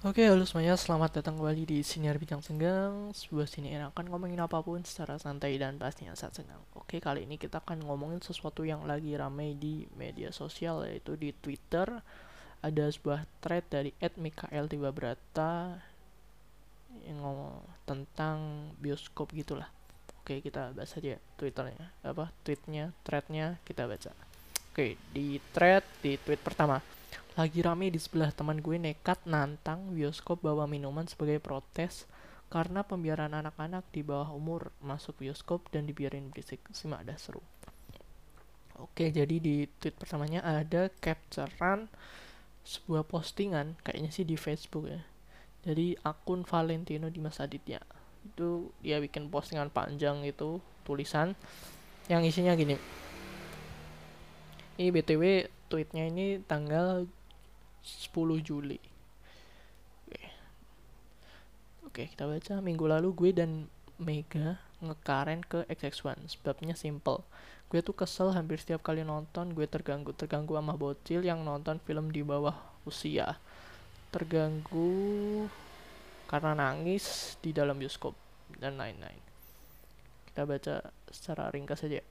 Oke, halo semuanya. Selamat datang kembali di Siniar Bincang Senggang, sebuah sini yang akan ngomongin apa pun secara santai dan pastinya saat senggang. Oke, kali ini kita akan ngomongin sesuatu yang lagi ramai di media sosial, yaitu di Twitter. Ada sebuah thread dari @mikael Brata yang ngomong tentang bioskop gitulah. Oke, kita bahas aja Twitternya, apa tweetnya, threadnya kita baca. Oke, di thread di tweet pertama lagi rame di sebelah teman gue nekat nantang bioskop bawa minuman sebagai protes karena pembiaran anak-anak di bawah umur masuk bioskop dan dibiarin berisik. Simak dah seru. Oke, jadi di tweet pertamanya ada capturean sebuah postingan, kayaknya sih di Facebook ya. Jadi akun Valentino Dimas Aditya. Itu dia bikin postingan panjang itu tulisan yang isinya gini. Ini BTW tweetnya ini tanggal 10 Juli. Oke. Oke, kita baca. Minggu lalu gue dan Mega ngekaren ke XX1. Sebabnya simple. Gue tuh kesel hampir setiap kali nonton gue terganggu. Terganggu sama bocil yang nonton film di bawah usia. Terganggu karena nangis di dalam bioskop dan lain-lain. Kita baca secara ringkas saja.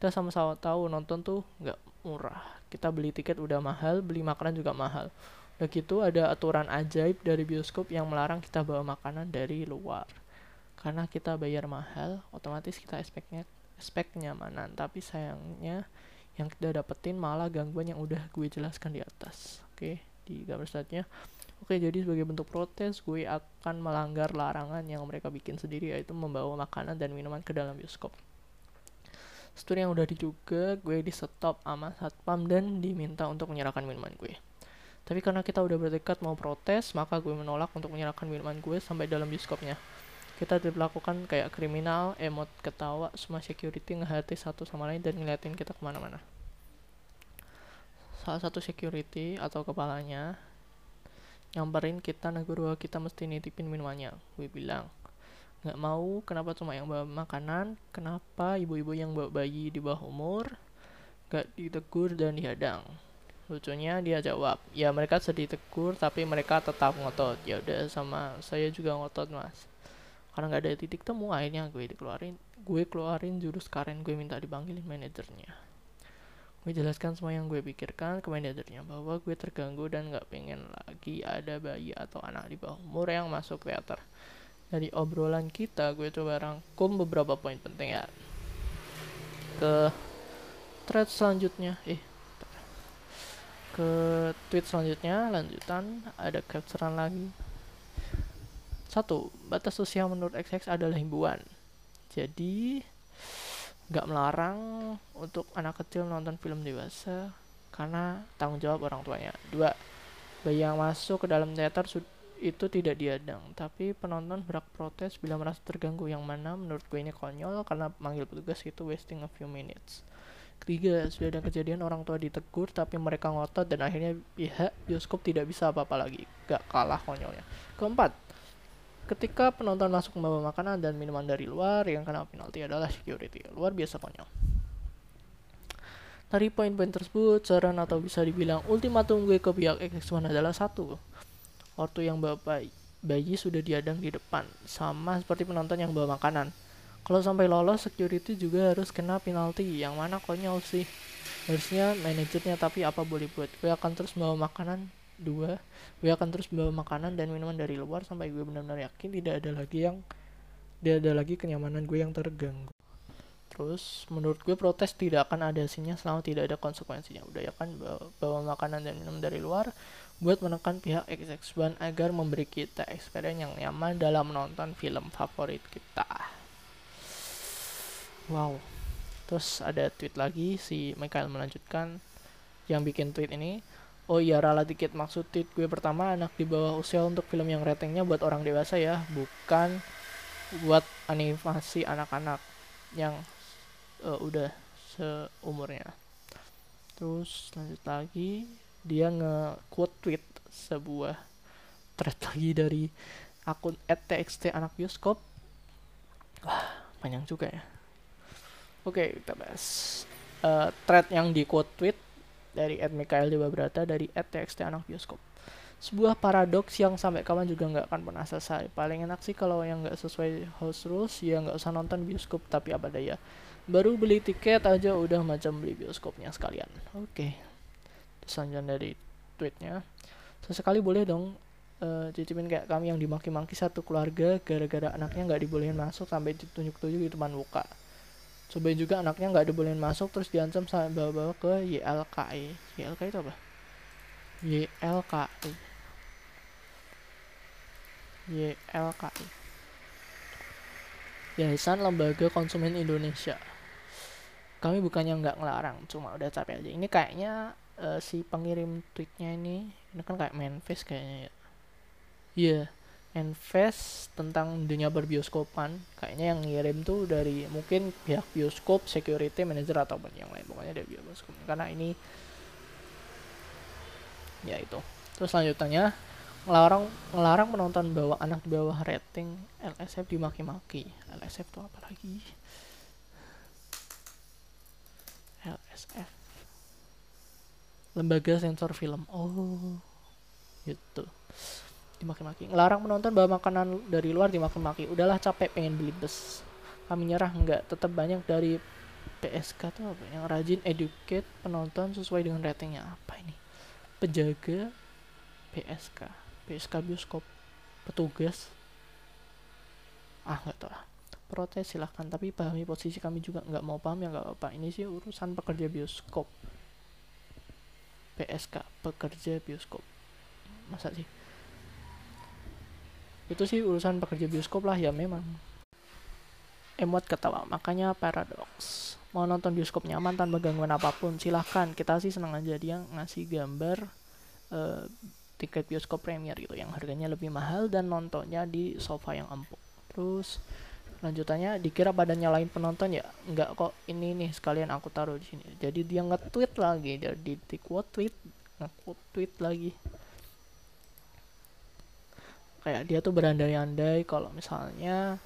Kita sama-sama tahu nonton tuh nggak murah. Kita beli tiket udah mahal, beli makanan juga mahal. Udah gitu ada aturan ajaib dari bioskop yang melarang kita bawa makanan dari luar. Karena kita bayar mahal, otomatis kita expect-nya expect kenyamanan. Tapi sayangnya yang kita dapetin malah gangguan yang udah gue jelaskan di atas. Oke, di gambar selanjutnya. Oke, jadi sebagai bentuk protes, gue akan melanggar larangan yang mereka bikin sendiri, yaitu membawa makanan dan minuman ke dalam bioskop studi yang udah diduga gue di stop sama satpam dan diminta untuk menyerahkan minuman gue tapi karena kita udah berdekat mau protes maka gue menolak untuk menyerahkan minuman gue sampai dalam bioskopnya kita diperlakukan kayak kriminal, emot ketawa, semua security ngehati satu sama lain dan ngeliatin kita ke mana-mana. Salah satu security atau kepalanya nyamperin kita negara kita mesti nitipin minumannya. Gue bilang, nggak mau kenapa cuma yang bawa makanan? Kenapa ibu-ibu yang bawa bayi di bawah umur nggak ditegur dan dihadang? Lucunya dia jawab ya mereka sedih tegur tapi mereka tetap ngotot. Ya udah sama saya juga ngotot mas. Karena nggak ada titik temu akhirnya gue dikeluarin gue keluarin jurus karen gue minta dipanggilin manajernya. Gue jelaskan semua yang gue pikirkan ke manajernya bahwa gue terganggu dan nggak pengen lagi ada bayi atau anak di bawah umur yang masuk teater dari obrolan kita gue coba rangkum beberapa poin penting ya. Ke thread selanjutnya. Eh ke tweet selanjutnya lanjutan. Ada capturean lagi. Satu batas usia menurut XX adalah himbauan jadi nggak melarang untuk anak kecil nonton film dewasa karena tanggung jawab orang tuanya. Dua bayi yang masuk ke dalam teater itu tidak diadang tapi penonton berak protes bila merasa terganggu. Yang mana menurut gue ini konyol karena manggil petugas itu wasting a few minutes. Ketiga sudah ada kejadian orang tua ditegur tapi mereka ngotot dan akhirnya pihak bioskop tidak bisa apa-apa lagi. Gak kalah konyolnya. Keempat ketika penonton masuk membawa makanan dan minuman dari luar yang kena penalti adalah security. Luar biasa konyol. Dari poin-poin tersebut, saran atau bisa dibilang ultimatum gue ke pihak X1 adalah satu ortu yang bawa bayi, bayi sudah diadang di depan, sama seperti penonton yang bawa makanan. Kalau sampai lolos, security juga harus kena penalti, yang mana konyol sih. Harusnya manajernya, tapi apa boleh buat. Gue akan terus bawa makanan, dua. Gue akan terus bawa makanan dan minuman dari luar sampai gue benar-benar yakin tidak ada lagi yang tidak ada lagi kenyamanan gue yang terganggu. Terus menurut gue protes tidak akan ada hasilnya selama tidak ada konsekuensinya. Udah ya kan bawa, bawa makanan dan minum dari luar buat menekan pihak XX1 agar memberi kita experience yang nyaman dalam menonton film favorit kita. Wow. Terus ada tweet lagi si Michael melanjutkan yang bikin tweet ini. Oh iya rala tiket maksud tweet gue pertama anak di bawah usia untuk film yang ratingnya buat orang dewasa ya, bukan buat animasi anak-anak yang uh, udah seumurnya terus lanjut lagi dia nge-quote tweet sebuah thread lagi dari akun @txt anak bioskop. Wah panjang juga ya. Oke kita bahas uh, thread yang di quote tweet dari Ed Mikael Dewa Brata dari @txt anak bioskop. Sebuah paradoks yang sampai kapan juga nggak akan pernah selesai. Paling enak sih kalau yang nggak sesuai house rules ya nggak usah nonton bioskop tapi apa daya. Baru beli tiket aja udah macam beli bioskopnya sekalian. Oke okay. Selanjutnya dari tweetnya. Sesekali boleh dong uh, cicipin kayak kami yang dimaki-maki satu keluarga gara-gara anaknya nggak dibolehin masuk sampai ditunjuk-tunjuk di depan muka. Cobain juga anaknya nggak dibolehin masuk terus diancam sampai bawa-bawa ke YLKI YLKI itu apa? YLKI YLKI Yayasan Lembaga Konsumen Indonesia. Kami bukannya nggak ngelarang cuma udah capek aja. Ini kayaknya uh, si pengirim tweetnya ini ini kan kayak manifest kayaknya ya. Iya. Yeah, manifest tentang dunia berbioskopan kayaknya yang ngirim tuh dari mungkin pihak bioskop security manager ataupun yang lain pokoknya dari bioskop. Karena ini ya itu. Terus selanjutnya ngelarang ngelarang penonton bawa anak di bawah rating LSF dimaki-maki. LSF itu apa lagi? LSF lembaga sensor film. Oh gitu. Dimaki-maki ngelarang penonton bawa makanan dari luar dimaki-maki udahlah capek pengen beli bus. Kami nyerah enggak. Tetap banyak dari PSK tuh apa yang rajin educate penonton sesuai dengan ratingnya. Apa ini? Penjaga PSK PSK bioskop. Petugas. Ah nggak tahu lah. Protes silahkan. Tapi pahami posisi kami juga. Nggak mau paham ya nggak apa-apa. Ini sih urusan pekerja bioskop PSK pekerja bioskop. Masa sih? Itu sih urusan pekerja bioskop lah ya memang. Emot ketawa makanya paradoks. Mau nonton bioskop nyaman tanpa gangguan apa pun silahkan. Kita sih senang aja dia ngasih gambar uh, tiket bioskop premier gitu yang harganya lebih mahal dan nontonnya di sofa yang empuk. Terus lanjutannya dikira pada nyalain penonton ya nggak kok ini nih sekalian aku taruh di sini. Jadi dia nge-tweet lagi dia di, di quote tweet nge-quote tweet lagi. Kayak dia tuh berandai-andai kalau misalnya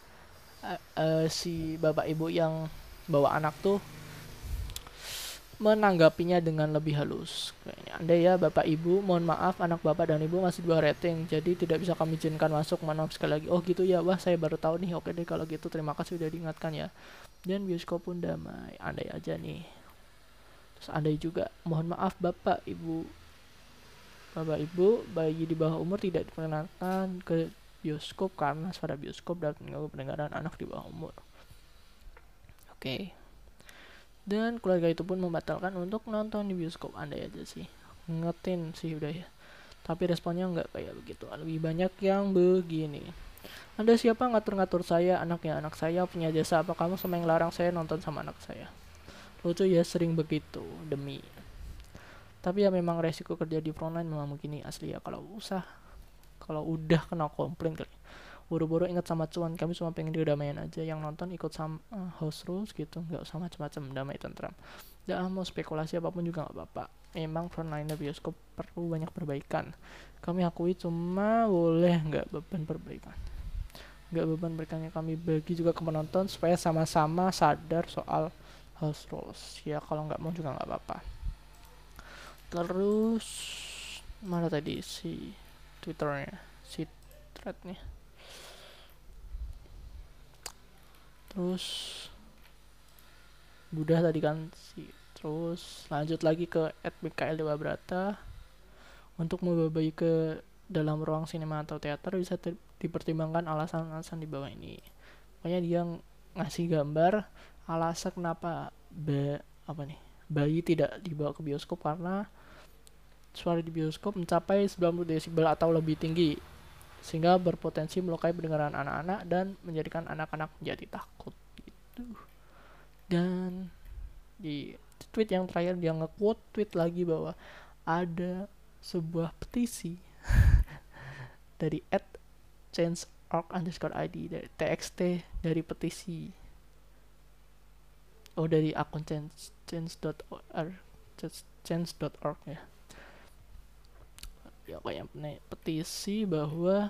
uh, uh, si bapak ibu yang bawa anak tuh menanggapinya dengan lebih halus. Kayaknya Anda ya Bapak Ibu, mohon maaf anak Bapak dan Ibu masih dua rating, jadi tidak bisa kami izinkan masuk. Maaf sekali lagi. Oh gitu ya, wah saya baru tahu nih. Oke deh kalau gitu terima kasih sudah diingatkan ya. Dan bioskop pun damai. Andai aja nih. Terus andai juga, mohon maaf Bapak Ibu. Bapak Ibu, bayi di bawah umur tidak diperkenankan ke bioskop karena suara bioskop dan pendengaran anak di bawah umur. Oke. Okay dan keluarga itu pun membatalkan untuk nonton di bioskop. Anda aja sih. Ngetin sih udah ya. Tapi responnya nggak kayak begitu. Lebih banyak yang begini. Anda siapa ngatur-ngatur saya? Anaknya anak saya punya jasa apa? Kamu sama yang larang saya nonton sama anak saya. Lucu ya sering begitu. Demi. Tapi ya memang resiko kerja di frontline memang begini asli ya. Kalau usah. Kalau udah kena komplain kali buru-buru ingat sama cuan. Kami cuma pengen kedamaian aja. Yang nonton ikut sama uh, house rules gitu. Nggak usah macam-macam damai tentram. Jangan mau spekulasi apa pun juga nggak apa-apa. Emang frontline bioskop perlu banyak perbaikan. Kami akui cuma boleh nggak beban perbaikan. Nggak beban perbaikannya. Kami bagi juga ke penonton supaya sama-sama sadar soal house rules. Ya kalau nggak mau juga nggak apa-apa. Terus mana tadi si twitternya? Si threadnya terus Buddha tadi kan si terus lanjut lagi ke at BKL Dewa Brata untuk membabai ke dalam ruang sinema atau teater bisa dipertimbangkan alasan-alasan di bawah ini. Pokoknya dia ngasih gambar alasan kenapa ba apa nih bayi tidak dibawa ke bioskop karena suara di bioskop mencapai 90 desibel atau lebih tinggi sehingga berpotensi melukai pendengaran anak-anak dan menjadikan anak-anak menjadi takut gitu. Dan di tweet yang terakhir dia nge-quote tweet lagi bahwa ada sebuah petisi dari at change.org underscore id dari txt dari petisi. Oh dari akun change change.org change.org ya ya kayak petisi bahwa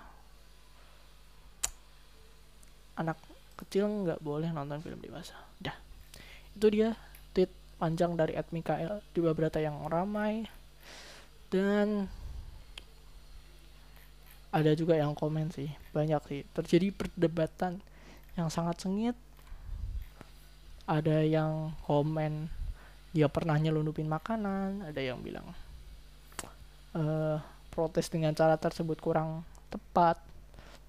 anak kecil nggak boleh nonton film dewasa. Dah. Itu dia tweet panjang dari Ed Mikael di beberapa yang ramai. Dan ada juga yang komen sih banyak sih. Terjadi perdebatan yang sangat sengit. Ada yang komen dia pernah nyelundupin makanan. Ada yang bilang uh, protes dengan cara tersebut kurang tepat.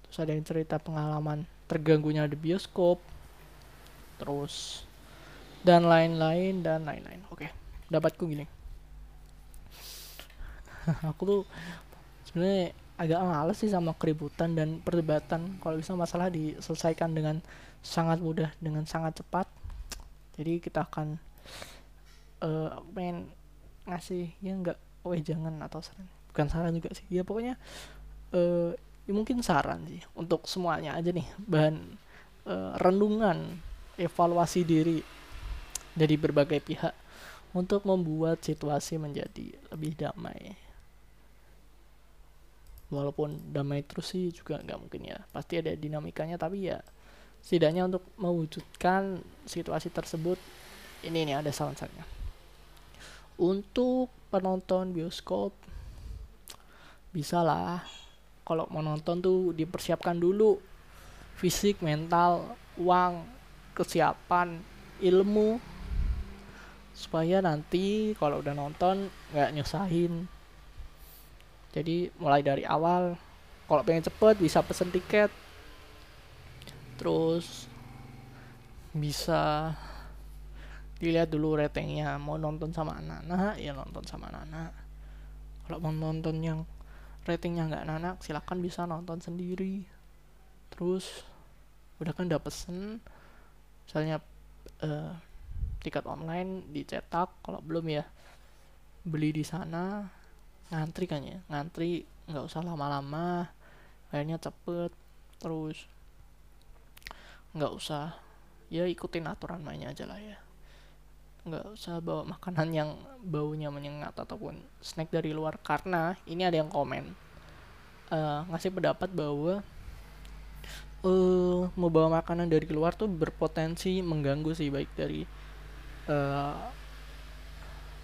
Terus ada yang cerita pengalaman terganggunya di bioskop terus dan lain-lain dan lain-lain. Oke dapatku gini. Aku tuh sebenarnya agak males sih sama keributan dan perdebatan. Kalau bisa masalah diselesaikan dengan sangat mudah dengan sangat cepat jadi kita akan uh, pengen ngasih ya enggak oh jangan atau saran bukan saran juga sih. Ya pokoknya uh, ya mungkin saran sih untuk semuanya aja nih. Bahan uh, renungan evaluasi diri dari berbagai pihak untuk membuat situasi menjadi lebih damai. Walaupun damai terus sih juga nggak mungkin ya. Pasti ada dinamikanya tapi ya setidaknya untuk mewujudkan situasi tersebut ini nih ada saran-sarannya. Untuk penonton bioskop bisa lah kalau mau nonton tuh dipersiapkan dulu. Fisik mental uang kesiapan ilmu. Supaya nanti kalau udah nonton nggak nyusahin. Jadi mulai dari awal kalau pengen cepet bisa pesen tiket. Terus bisa dilihat dulu ratingnya. Mau nonton sama anak-anak ya nonton sama anak-anak kalau mau nonton yang ratingnya nggak anak silakan bisa nonton sendiri. Terus udah kan udah pesen misalnya uh, tiket online dicetak kalau belum ya beli di sana. Ngantri kan ya ngantri nggak usah lama-lama akhirnya cepet terus nggak usah ya ikutin aturan mainnya aja lah ya nggak usah bawa makanan yang baunya menyengat ataupun snack dari luar karena ini ada yang komen uh, ngasih pendapat bahwa uh, mau bawa makanan dari luar tuh berpotensi mengganggu sih baik dari uh,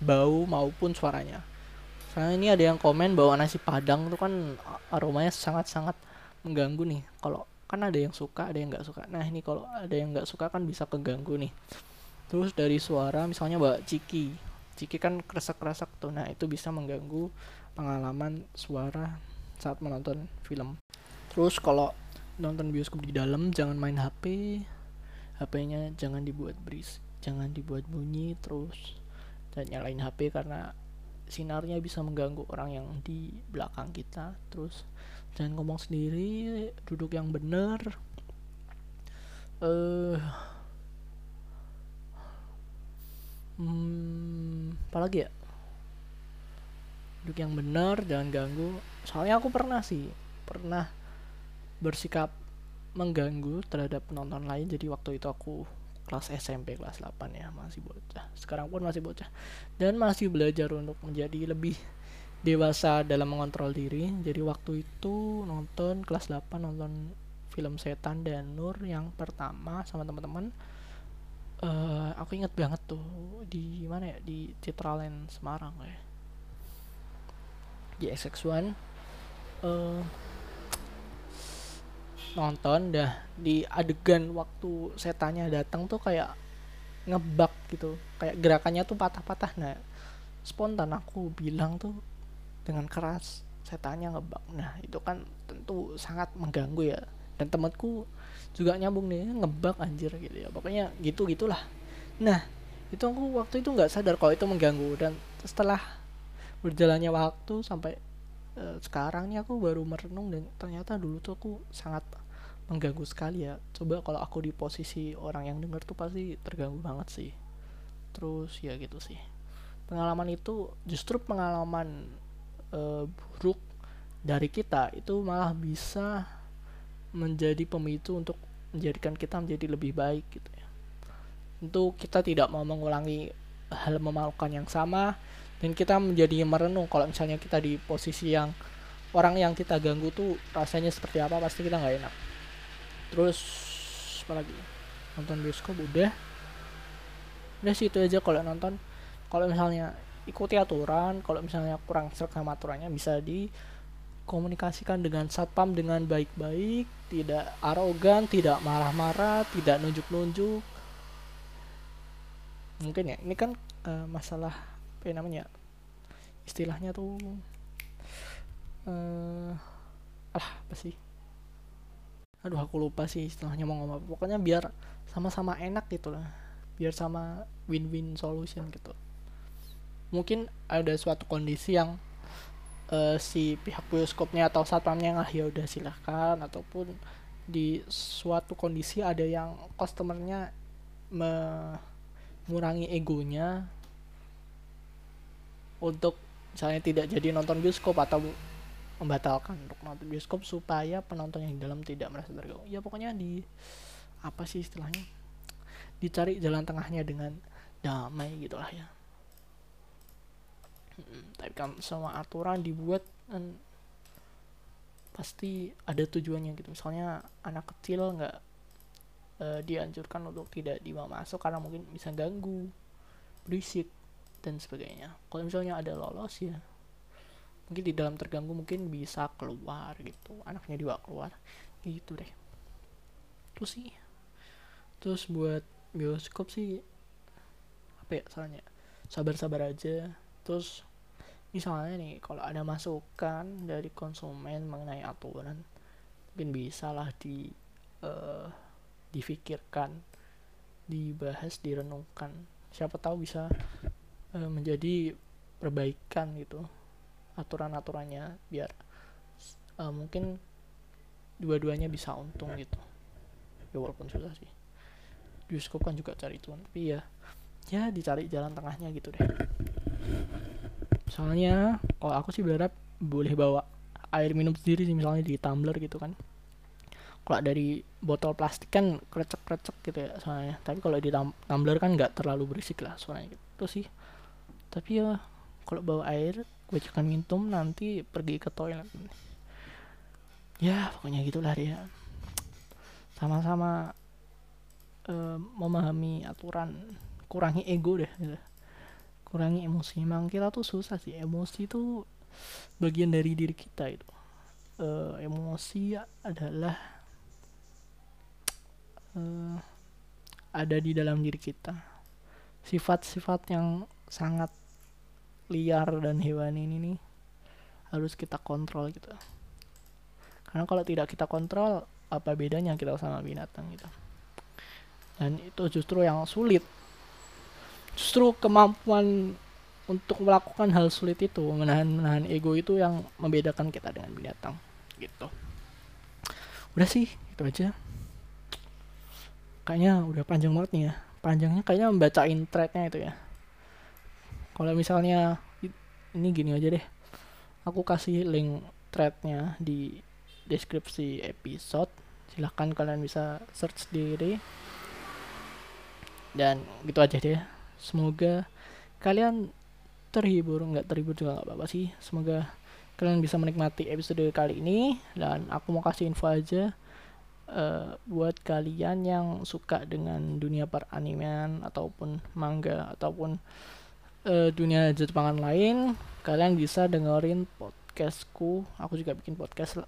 bau maupun suaranya. Soalnya ini ada yang komen bahwa nasi padang tuh kan aromanya sangat-sangat mengganggu nih. Kalau kan ada yang suka, ada yang nggak suka. Nah ini kalau ada yang nggak suka kan bisa keganggu nih terus dari suara misalnya bawa ciki. Ciki kan kresek-kresek tuh. Nah itu bisa mengganggu pengalaman suara saat menonton film. Terus kalau nonton bioskop di dalam jangan main HP HP-nya jangan dibuat beris jangan dibuat bunyi terus. Dan nyalain HP karena sinarnya bisa mengganggu orang yang di belakang kita. Terus jangan ngomong sendiri duduk yang benar. Eh uh, hmm, apalagi ya? Duduk yang benar jangan ganggu. Soalnya aku pernah sih pernah bersikap mengganggu terhadap penonton lain. Jadi waktu itu aku kelas SMP kelas 8 ya masih bocah. Sekarang pun masih bocah. Dan masih belajar untuk menjadi lebih dewasa dalam mengontrol diri. Jadi waktu itu nonton kelas 8 nonton film setan dan nur yang pertama sama teman-teman uh, aku inget banget tuh di mana ya? Di Citraland Semarang ya. Di XX1 uh, eh, nonton dah. Di adegan waktu setannya datang tuh kayak ngebak gitu. Kayak gerakannya tuh patah-patah. Nah spontan aku bilang tuh dengan keras setannya ngebak. Nah itu kan tentu sangat mengganggu ya dan temanku juga nyambung nih ngebak anjir gitu ya. Pokoknya gitu gitulah. Nah itu aku waktu itu nggak sadar kalau itu mengganggu. Dan setelah berjalannya waktu sampai uh, sekarang nih aku baru merenung dan ternyata dulu tuh aku sangat mengganggu sekali ya. Coba kalau aku di posisi orang yang denger tuh pasti terganggu banget sih. Terus ya gitu sih. Pengalaman itu justru pengalaman uh, buruk dari kita itu malah bisa menjadi pemicu untuk menjadikan kita menjadi lebih baik gitu ya. Tentu kita tidak mau mengulangi hal memalukan yang sama dan kita menjadi merenung kalau misalnya kita di posisi yang orang yang kita ganggu tuh rasanya seperti apa pasti kita nggak enak. Terus apa lagi? Nonton bioskop udah. Udah sih itu aja kalau nonton. Kalau misalnya ikuti aturan, kalau misalnya kurang serak sama aturannya bisa di komunikasikan dengan satpam dengan baik-baik tidak arogan tidak marah-marah tidak nunjuk-nunjuk. Mungkin ya ini kan uh, masalah apa ya namanya istilahnya tuh uh, ah apa sih? Aduh aku lupa sih istilahnya mau ngomong pokoknya biar sama-sama enak gitu lah. Biar sama win-win solution gitu. Mungkin ada suatu kondisi yang uh, si pihak bioskopnya atau satpamnya nggak ya udah silahkan ataupun di suatu kondisi ada yang customernya mengurangi egonya untuk misalnya tidak jadi nonton bioskop atau membatalkan untuk nonton bioskop supaya penonton yang di dalam tidak merasa terganggu. Ya pokoknya di apa sih istilahnya? Dicari jalan tengahnya dengan damai gitulah ya tapi kan semua aturan dibuat kan pasti ada tujuannya gitu. Misalnya anak kecil nggak e, dianjurkan untuk tidak dibawa masuk karena mungkin bisa ganggu berisik dan sebagainya. Kalau misalnya ada lolos ya mungkin di dalam terganggu mungkin bisa keluar gitu anaknya dibawa keluar. Gitu deh. Terus sih. Terus buat bioskop sih apa ya soalnya sabar-sabar aja terus misalnya nih kalau ada masukan dari konsumen mengenai aturan mungkin bisa lah di uh, difikirkan dibahas direnungkan. Siapa tahu bisa uh, menjadi perbaikan gitu aturan-aturannya biar uh, mungkin dua-duanya bisa untung gitu. Ya walaupun susah sih. Bioskop kan juga cari tuan tapi ya ya dicari jalan tengahnya gitu deh soalnya kalau aku sih berharap boleh bawa air minum sendiri sih misalnya di tumbler gitu kan. Kalau dari botol plastik kan krecek-krecek gitu ya soalnya. Tapi kalau di tumbler kan nggak terlalu berisik lah soalnya gitu sih. Tapi ya kalau bawa air bacakan minum nanti pergi ke toilet. Ya pokoknya gitulah dia. Sama-sama uh, memahami aturan kurangi ego deh gitu. Kurangi emosi. Memang kita tuh susah sih. Emosi itu bagian dari diri kita itu. Uh, emosi adalah uh, ada di dalam diri kita. Sifat-sifat yang sangat liar dan hewan ini nih harus kita kontrol gitu. Karena kalau tidak kita kontrol apa bedanya kita sama binatang gitu? Dan itu justru yang sulit justru kemampuan untuk melakukan hal sulit itu menahan menahan ego itu yang membedakan kita dengan binatang gitu. Udah sih itu aja. Kayaknya udah panjang banget nih ya. Panjangnya kayaknya membacain threadnya itu ya. Kalau misalnya ini gini aja deh. Aku kasih link threadnya di deskripsi episode. Silahkan kalian bisa search sendiri. Dan gitu aja deh semoga kalian terhibur nggak terhibur juga nggak apa-apa sih semoga kalian bisa menikmati episode kali ini dan aku mau kasih info aja uh, buat kalian yang suka dengan dunia peranimean ataupun manga ataupun uh, dunia Jepangan lain, kalian bisa dengerin podcastku. Aku juga bikin podcast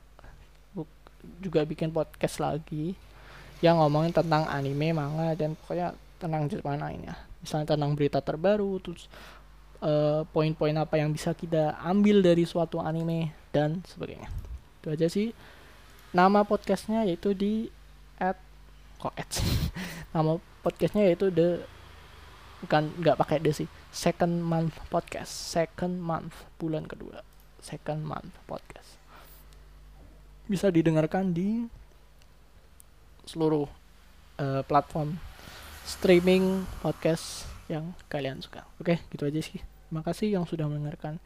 juga bikin podcast lagi yang ngomongin tentang anime, manga dan pokoknya tentang Jepangan lainnya. Misalnya tentang berita terbaru, terus uh, poin-poin apa yang bisa kita ambil dari suatu anime dan sebagainya. Itu aja sih. Nama podcastnya yaitu di at kok at nama podcastnya yaitu the bukan nggak pakai the sih second month podcast second month bulan kedua second month podcast bisa didengarkan di seluruh uh, platform streaming podcast yang kalian suka. Oke gitu aja sih. Terima kasih yang sudah mendengarkan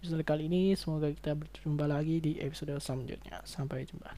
episode kali ini. Semoga kita berjumpa lagi di episode selanjutnya. Sampai jumpa